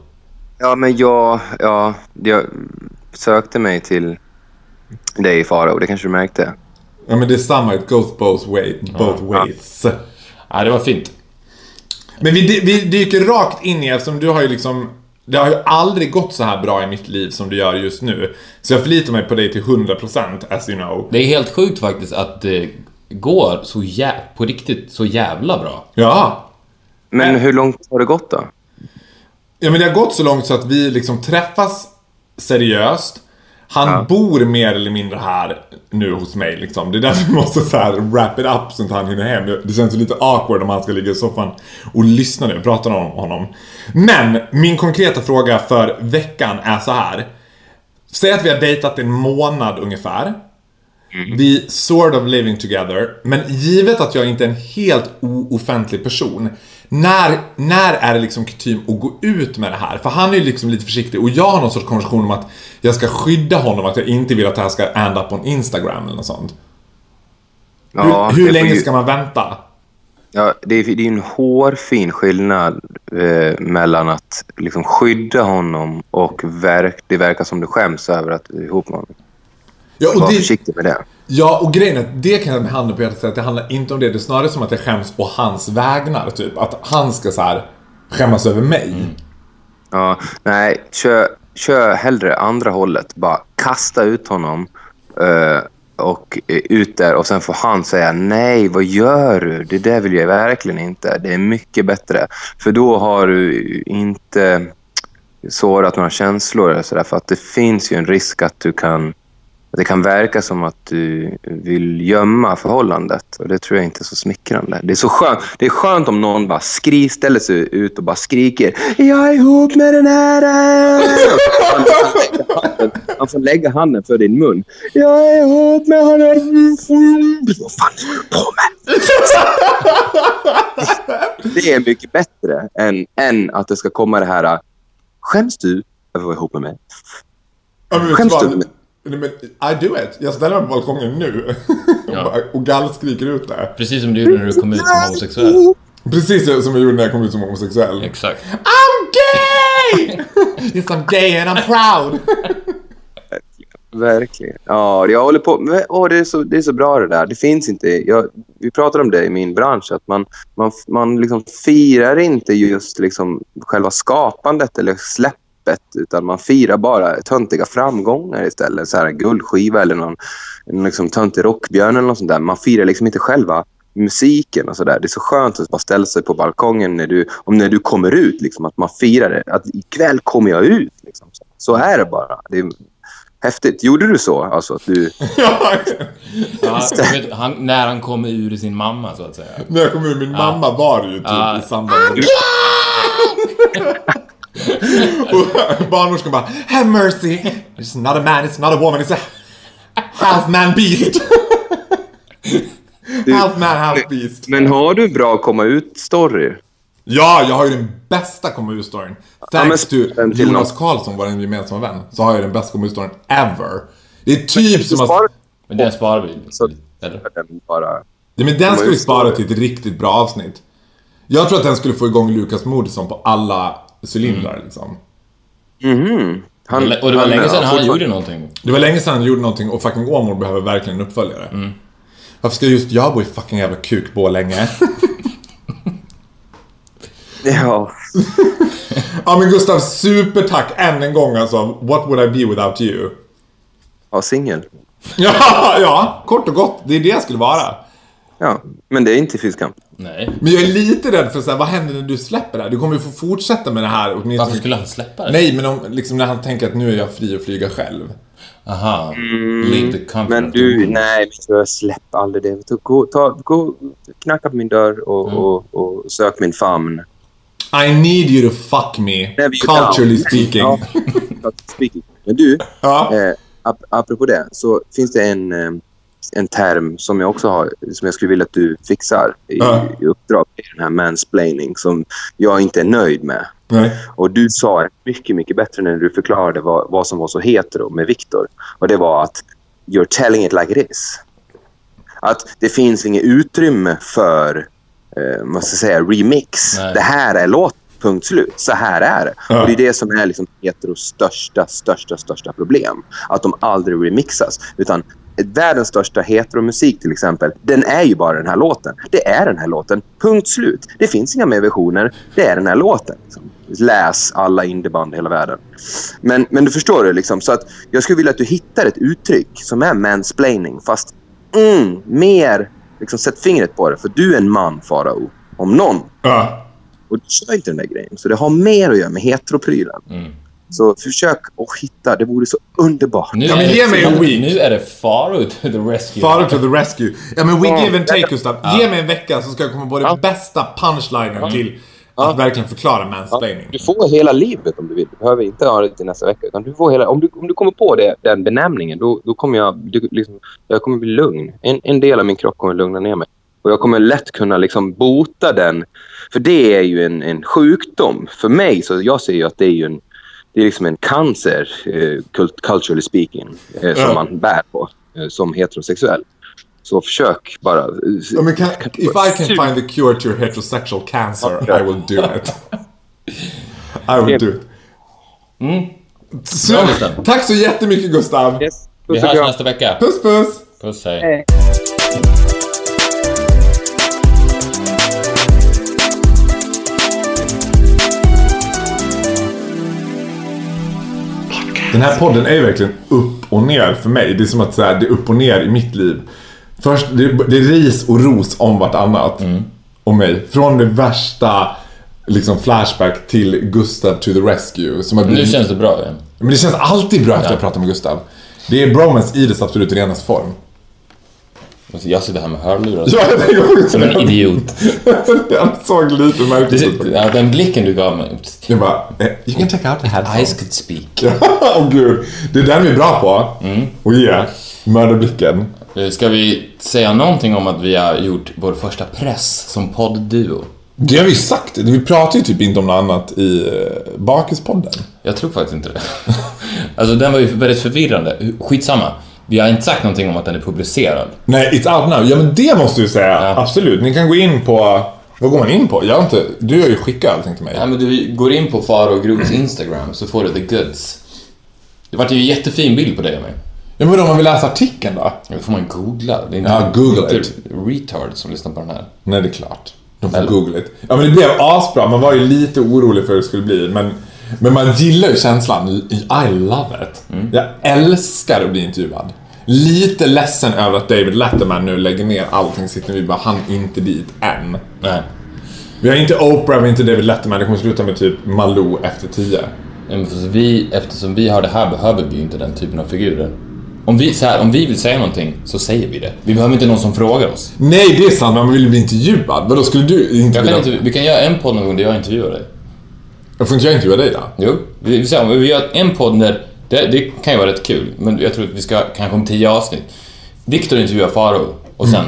Ja, men jag, ja, jag sökte mig till dig, Farao. Det kanske du märkte. Ja men det är samma, it goes both, way, both ways. Ja, det var fint. Men vi, vi dyker rakt in i, eftersom du har ju liksom det har ju aldrig gått så här bra i mitt liv som du gör just nu. Så jag förlitar mig på dig till 100% as you know. Det är helt sjukt faktiskt att det går så jä- på riktigt så jävla bra. Ja. Men hur långt har det gått då? Ja men det har gått så långt så att vi liksom träffas seriöst. Han Ja. bor mer eller mindre här nu hos mig liksom. Det är därför vi måste så här wrap it up så att han hinner hem. Det känns lite awkward om han ska ligga i soffan och lyssna nu och prata om honom. Men min konkreta fråga för veckan är så här. Säg att vi har dejtat en månad ungefär. Vi sort of living together. Men givet att jag inte är en helt ooffentlig person. När, när är det liksom kutym att gå ut med det här? För han är ju liksom lite försiktig och jag har någon sorts konversation om att jag ska skydda honom, att jag inte vill att det här ska end up on Instagram eller något sånt. Ja, hur hur länge ju- ska man vänta? Ja, det är, det är en hårfin skillnad eh, mellan att liksom skydda honom och verk, det verkar som du skäms över att du är ihop med honom. Ja, och Var det, försiktig med det ja, och grejen är att det kan jag med handen på hjärtat säga att det handlar inte om det. Det är snarare som att jag skäms på hans vägnar, typ. Att han ska så här skämmas över mig. Mm. Ja, nej, kör, kör hellre andra hållet. Bara kasta ut honom Uh, och eh, ut där och sen får han säga nej, vad gör du? Det där vill jag verkligen inte. Det är mycket bättre. För då har du inte sårat några känslor eller sådär. För att det finns ju en risk att du kan det kan verka som att du vill gömma förhållandet. Och det tror jag inte är så smickrande. Det är, så skönt, det är skönt om någon bara skri, ställer sig ut och bara skriker Jag är ihop med den här! Han får lägga handen för din mun. Jag är ihop med honom! Vad fan håller du på med? Det är mycket bättre än, än att det ska komma det här Skäms du över att vara ihop med mig? Skäms du? med- Nej, men I do it. Jag ställer mig på balkongen nu. Ja. och gallskriker ut det. Precis som du gjorde när du kom ut som homosexuell. Precis som jag gjorde när jag kom ut som homosexuell. Exakt. I'm gay! yes I'm gay and I'm proud. Verkligen. Ja, jag håller på. Åh, det, är så, det är så bra det där. Det finns inte... Jag, vi pratar om det i min bransch. Att man, man, man liksom firar inte just liksom själva skapandet eller släppet. Utan man firar bara töntiga framgångar istället. Så här en guldskiva eller någon, en liksom töntig rockbjörn eller något sånt där. Man firar liksom inte själva musiken och sådär. Det är så skönt att bara ställa sig på balkongen när du, om när du kommer ut. Liksom, att man firar det. Att ikväll kommer jag ut. Liksom. Så, är det bara. Det är häftigt. Gjorde du så? Alltså att du... ja, vet, han, när han kommer ur sin mamma så att säga. när jag kom ur min mamma var det ju typ Ja. i samband med Och barnmorskan bara Have mercy! It's not a man, it's not a woman, it's a half man beast. half man, half beast. Men har du bra komma ut-story? Ja, jag har ju den bästa komma ur-storyn. Ja, Thanks men- to Jonas. Karlsson, vår gemensamma vän, så har jag den bästa komma ur-storyn ever. Det är typ som Spara att... Men den sparar vi. Så- Eller? den bara... Ja, men den ska vi spara till ett riktigt bra avsnitt. Jag tror att den skulle få igång Lukas Moodysson på alla cylindrar liksom. Mhm. Han, Och det var länge sedan han fortfarande- gjorde någonting. Det var länge sedan han gjorde någonting och fucking Åmål behöver verkligen en uppföljare. Varför ska just jag bo i fucking jävla kukbå länge? Ja. ja men Gustav, supertack än en gång alltså. What would I be without you? ja, singel. Ja, ja, kort och gott. Det är det jag skulle vara. Ja, men det är inte fyskamp. Nej. Men jag är lite rädd för så här, vad händer när du släpper det här? Du kommer ju få fortsätta med det här åtminstone. Varför skulle han släppa det? Nej, men om, liksom när han tänker att nu är jag fri att flyga själv. Aha. Comfort Men du, nej, jag släpp aldrig det. Gå, ta, gå, knacka på min dörr och, och, och sök min famn. I need you to fuck me. Culturally speaking. Ja, speaking. Men du, Ja. eh, ap apropå det, så finns det en, eh, en term som jag också har, som jag skulle vilja att du fixar i, Ja. i uppdrag, i den här mansplaining, som jag inte är nöjd med. Nej. Och du sa mycket, mycket bättre när du förklarade vad, vad som var så hetero med Viktor. Och det var att you're telling it like it is. Att det finns inget utrymme för, eh, vad ska säga, remix. Nej. Det här är låt, punkt slut. Så här är det. Ja. Och det är det som är liksom heteros största, största, största problem. Att de aldrig remixas. Utan världens största heteromusik till exempel, den är ju bara den här låten. Det är den här låten, punkt slut. Det finns inga mer versioner, det är den här låten. Liksom. Läs alla indieband i hela världen. Men, men du förstår det liksom. Så att jag skulle vilja att du hittar ett uttryck som är mansplaining fast mm, mer, liksom sätt fingret på det. För du är en man, Farao. Om någon. Ja. Och du kör inte den där grejen. Så det har mer att göra med heteroprylen. Så försök att hitta, det vore så underbart. Nu Ja, men är det- ge mig en week. Nu är det Faro to the rescue. Father to the rescue. Ja men we Ja. give and take Gustav. Ge mig en vecka så ska jag komma på den Ja. bästa punchlinen till Ja. att verkligen förklara mansplaining. Du får hela livet om du vill. Du behöver inte ha det till nästa vecka. Utan du får hela, om, du, om du kommer på det, den benämningen, då, då kommer jag, du, liksom, jag kommer bli lugn. En, en del av min kropp kommer lugna ner mig. Och jag kommer lätt kunna liksom bota den. För det är ju en, en sjukdom. För mig, så jag ser ju att det är ju en, det är liksom en cancer, eh, cult, culturally speaking, eh, som Ja. man bär på eh, som heterosexuell. Så försök bara... Ja, men kan, if I can find the cure to your heterosexual cancer, I will do it. I will do it. Så, Bra, Gustav. tack så jättemycket Gustav. Yes. Vi Puss och hörs nästa vecka. Puss puss! Puss, hej. Den här podden är ju verkligen upp och ner för mig. Det är som att så här, det är upp och ner i mitt liv. Först, det, det är ris och ros om vartannat. Om mig. Från det värsta liksom flashback till Gustav to the rescue. Som har Nu blivit... känns det bra igen. Men det känns alltid bra efter att jag pratar med Gustav. Det är bromance i dess absolut renaste form. Jag sitter här med hörlurar. Ja, jag Som en idiot. Jag såg lite märkligt ut. Ja, Den blicken du gav mig. Jag bara, eh, you can take out the headphones. Eyes could speak. Åh gud. Det är den vi är bra på. Mm. Och ge. Mördarblicken. Eh, Ska vi säga någonting om att vi har gjort vår första press som poddduo? Det har vi sagt. Vi pratar ju typ inte om något annat i eh, Bakispodden. Jag tror faktiskt inte det. Alltså den var ju väldigt förvirrande. Skitsamma. Vi har inte sagt någonting om att den är publicerad. Nej, it's out now. Ja, men det måste du säga. Ja. Absolut. Ni kan gå in på... Vad går man in på? Jag har inte... Du har ju skickat allting till mig. Ja, men du går in på Faro Groths Instagram så får du the goods. Det vart ju en jättefin bild på dig och mig. Ja, men om man vill läsa artikeln då? Det får man googla. Det är inte, Ja, googla inte retard som lyssnar på den här. Nej, det är klart. De får Eller- googla it. Ja, men det blev asbra. Man var ju lite orolig för hur det skulle bli. Men, men man gillar ju känslan. I love it. Mm. Jag älskar att bli intervjuad. Lite ledsen över att David Letterman nu lägger ner allting. Sitter vi bara, han är inte dit än. Nej. Vi har inte Oprah, vi har inte David Letterman. Det kommer sluta med typ Malou efter tio. Men vi, eftersom vi har det här behöver vi ju inte den typen av figurer. Om vi, så här, om vi vill säga någonting så säger vi det. Vi behöver inte någon som frågar oss. Nej, det är sant. Men man vill bli intervjuad. Vadå, skulle du inte Jag kan vilja... inte, vi kan göra en podd någon gång där jag intervjuar dig. Jag får inte jag intervjua dig då? Jo, vi, vi, vi gör en podd där, det, det kan ju vara rätt kul, men jag tror att vi ska kanske om tio avsnitt. Viktor intervjuar Faro och sen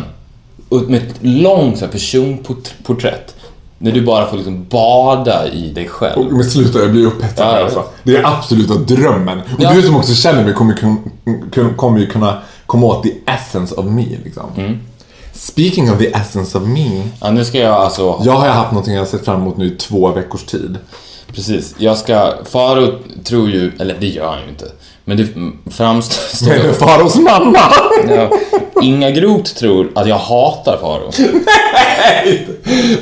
ut med ett långt personporträtt. När du bara får liksom bada i dig själv. Och, men sluta, jag blir upphetsad Ja, alltså. Det är absoluta drömmen. Och Ja. du som också känner mig kommer, kun, kommer ju kunna komma åt the essence of me, liksom. Mm. Speaking of the essence of me. Ja, nu ska jag alltså... Jag har haft någonting jag har sett fram emot nu i två veckors tid. Precis. Jag ska... Faro tror ju... Eller det gör han ju inte. Men det framstår... Det är Faros mamma! ja, Inga Groth tror att jag hatar Faro.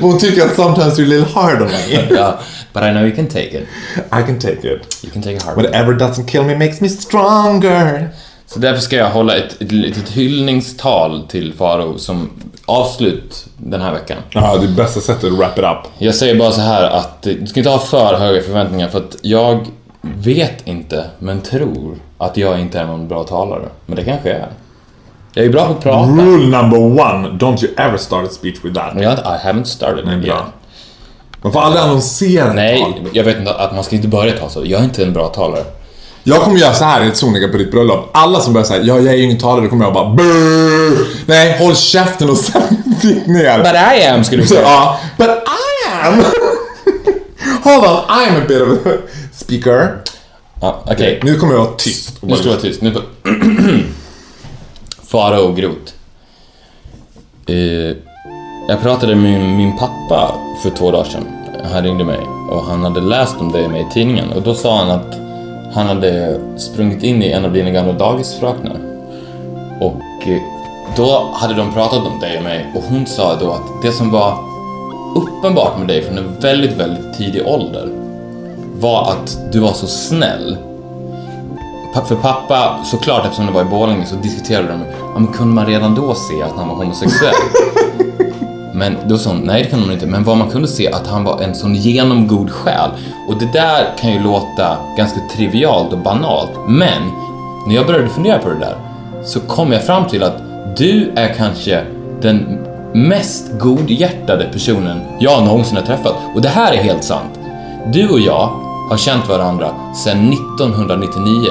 Hon tycker att sometimes you're a little hard on me. Ja, but I know you can take it. I can take it. You can take it hard. Whatever doesn't kill me makes me stronger. Så därför ska jag hålla ett, ett litet hyllningstal till Faro som avslut den här veckan. Ja, det är bästa sättet att wrap it up. Jag säger bara så här att eh, du ska inte ha för höga förväntningar för att jag vet inte, men tror att jag inte är någon bra talare. Men det kanske jag är. Jag är bra på att prata. Rule number one, don't you ever start a speech with that. Jag, I haven't started Nej, bra. Man får aldrig annonsera Nej, tal. jag vet inte att man ska inte börja ta så. Jag är inte en bra talare. Jag kommer göra så här helt sonika på ditt bröllop. Alla som börjar säga ja, jag är ju ingen talare, då kommer jag bara Brrr! Nej, håll käften och sen sitt ner. But I am, skulle du säga. ja, but I am! Hold on, I'm a bit of a speaker. Ja, okej. Nu kommer jag vara tyst. Nu ska du vara tyst. Nu Fara och Grot. Eh, jag pratade med min, min pappa för två dagar sedan. Han ringde mig och han hade läst om dig med i tidningen och då sa han att han hade sprungit in i en av dina gamla dagisfröknar. Och eh, då hade de pratat om dig och mig och hon sa då att det som var uppenbart med dig från en väldigt, väldigt tidig ålder var att du var så snäll För pappa, såklart eftersom det var i Borlänge så diskuterade de, ja men kunde man redan då se att han var homosexuell? men då sa hon, nej det kunde man inte, men vad man kunde se att han var en sån genomgod själ. Och det där kan ju låta ganska trivialt och banalt, men när jag började fundera på det där så kom jag fram till att du är kanske den mest godhjärtade personen jag någonsin har träffat. Och det här är helt sant. Du och jag har känt varandra sedan 1999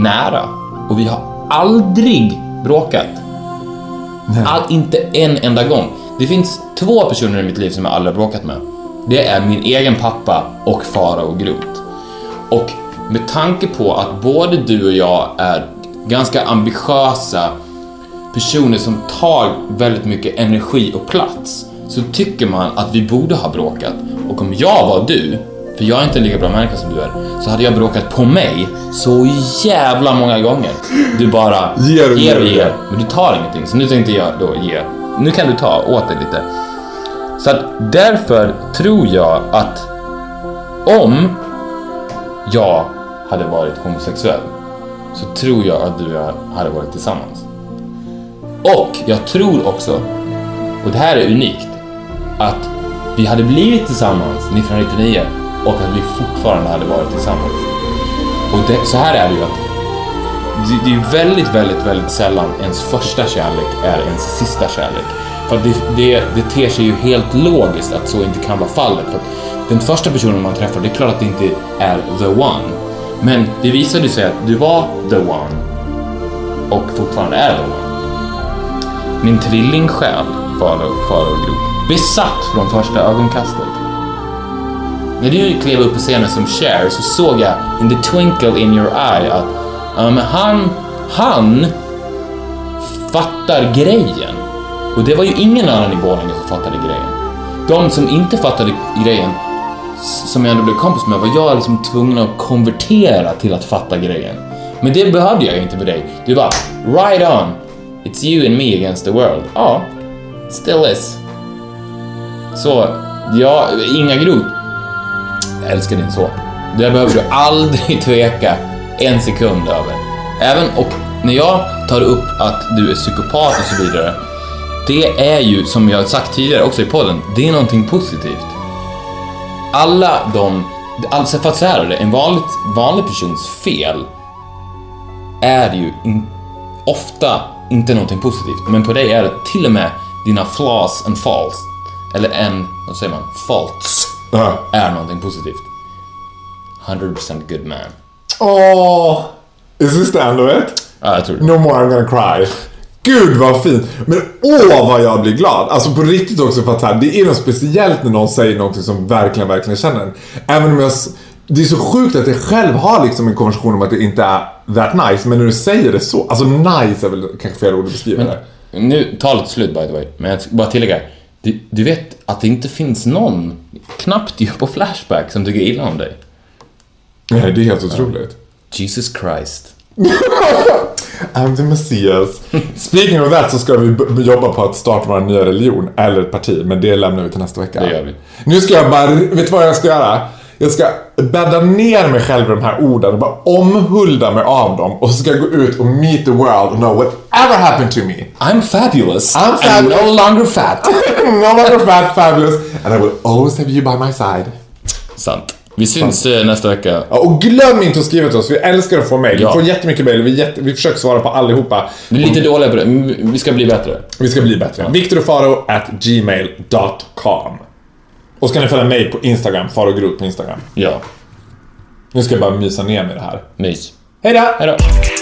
nära och vi har aldrig bråkat. All, inte en enda gång. Det finns två personer i mitt liv som jag aldrig har bråkat med. Det är min egen pappa och Fara och Grot. Och med tanke på att både du och jag är ganska ambitiösa personer som tar väldigt mycket energi och plats så tycker man att vi borde ha bråkat. Och om jag var du, för jag är inte en lika bra människa som du är, så hade jag bråkat på mig så jävla många gånger. Du bara Ger och ger och ger. ger, men du tar ingenting. Så nu tänkte jag då ge. Nu kan du ta åt dig lite. Så att därför tror jag att om jag hade varit homosexuell så tror jag att du och jag hade varit tillsammans. Och jag tror också, och det här är unikt, att vi hade blivit tillsammans 1999 och att vi fortfarande hade varit tillsammans. Och det, så här är det ju att det, det är ju väldigt, väldigt, väldigt sällan ens första kärlek är ens sista kärlek. För att det, det, det ter sig ju helt logiskt att så inte kan vara fallet. För att den första personen man träffar, det är klart att det inte är the one. Men det visade sig att du var the one och fortfarande är the one. Min tvillingsjäl, Farao och grop. besatt från första ögonkastet. När du klev upp på scenen som Cher så såg jag in the twinkle in your eye att um, han, han fattar grejen. Och det var ju ingen annan i Borlänge som fattade grejen. De som inte fattade grejen, som jag ändå blev kompis med, var jag liksom tvungen att konvertera till att fatta grejen. Men det behövde jag ju inte med dig. Du bara, right on. It's you and me against the world. Ja, still is. Så, ja, Inga Groth. Jag älskar din son. Det behöver du aldrig tveka en sekund över. Även, och när jag tar upp att du är psykopat och så vidare, det är ju, som jag har sagt tidigare också i podden, det är någonting positivt. Alla de, alltså för att så här är det, en vanlig, vanlig persons fel är ju in, ofta inte någonting positivt, men på dig är det till och med dina flaws and faults, eller en, vad säger man, faults, är någonting positivt. 100% good man. Åh! Is this the end of it? Ja, jag tror det. No more I'm gonna cry. Gud vad fint. Men åh vad jag blir glad. Alltså på riktigt också för att här, det är något speciellt när någon säger någonting som verkligen, verkligen känner en. Även om jag... Det är så sjukt att jag själv har liksom en konversation om att det inte är that nice. Men när du säger det så. Alltså nice är väl kanske fel ord att beskriva det. Nu, talet är slut by the way, men jag ska bara tillägga. Du, du vet att det inte finns någon, knappt ju på Flashback, som tycker illa om dig. Nej, det är helt otroligt. Jesus Christ. I'm the Messias. Speaking of that så ska vi jobba på att starta vår nya religion, eller ett parti, men det lämnar vi till nästa vecka. Det gör vi. Nu ska jag bara, vet du vad jag ska göra? Jag ska bädda ner mig själv i de här orden och bara omhulda mig av dem och så ska jag gå ut och meet the world and know whatever happened to me. I'm fabulous. I'm fabulous. no longer fat. no longer fat, fabulous, and I will always have you by my side. Sant. Vi syns eh, nästa vecka. Ja, och glöm inte att skriva till oss, vi älskar att få mejl. Ja. Vi får jättemycket mejl, vi, jätte, vi försöker svara på allihopa. Vi är lite dåliga på det, men vi ska bli bättre. Vi ska bli bättre. Viktorofaro at gmail.com. Och så kan ni följa mig på Instagram, Faro Groth på Instagram. Ja. Nu ska jag bara mysa ner med det här. Mys. Hej då! Hej då.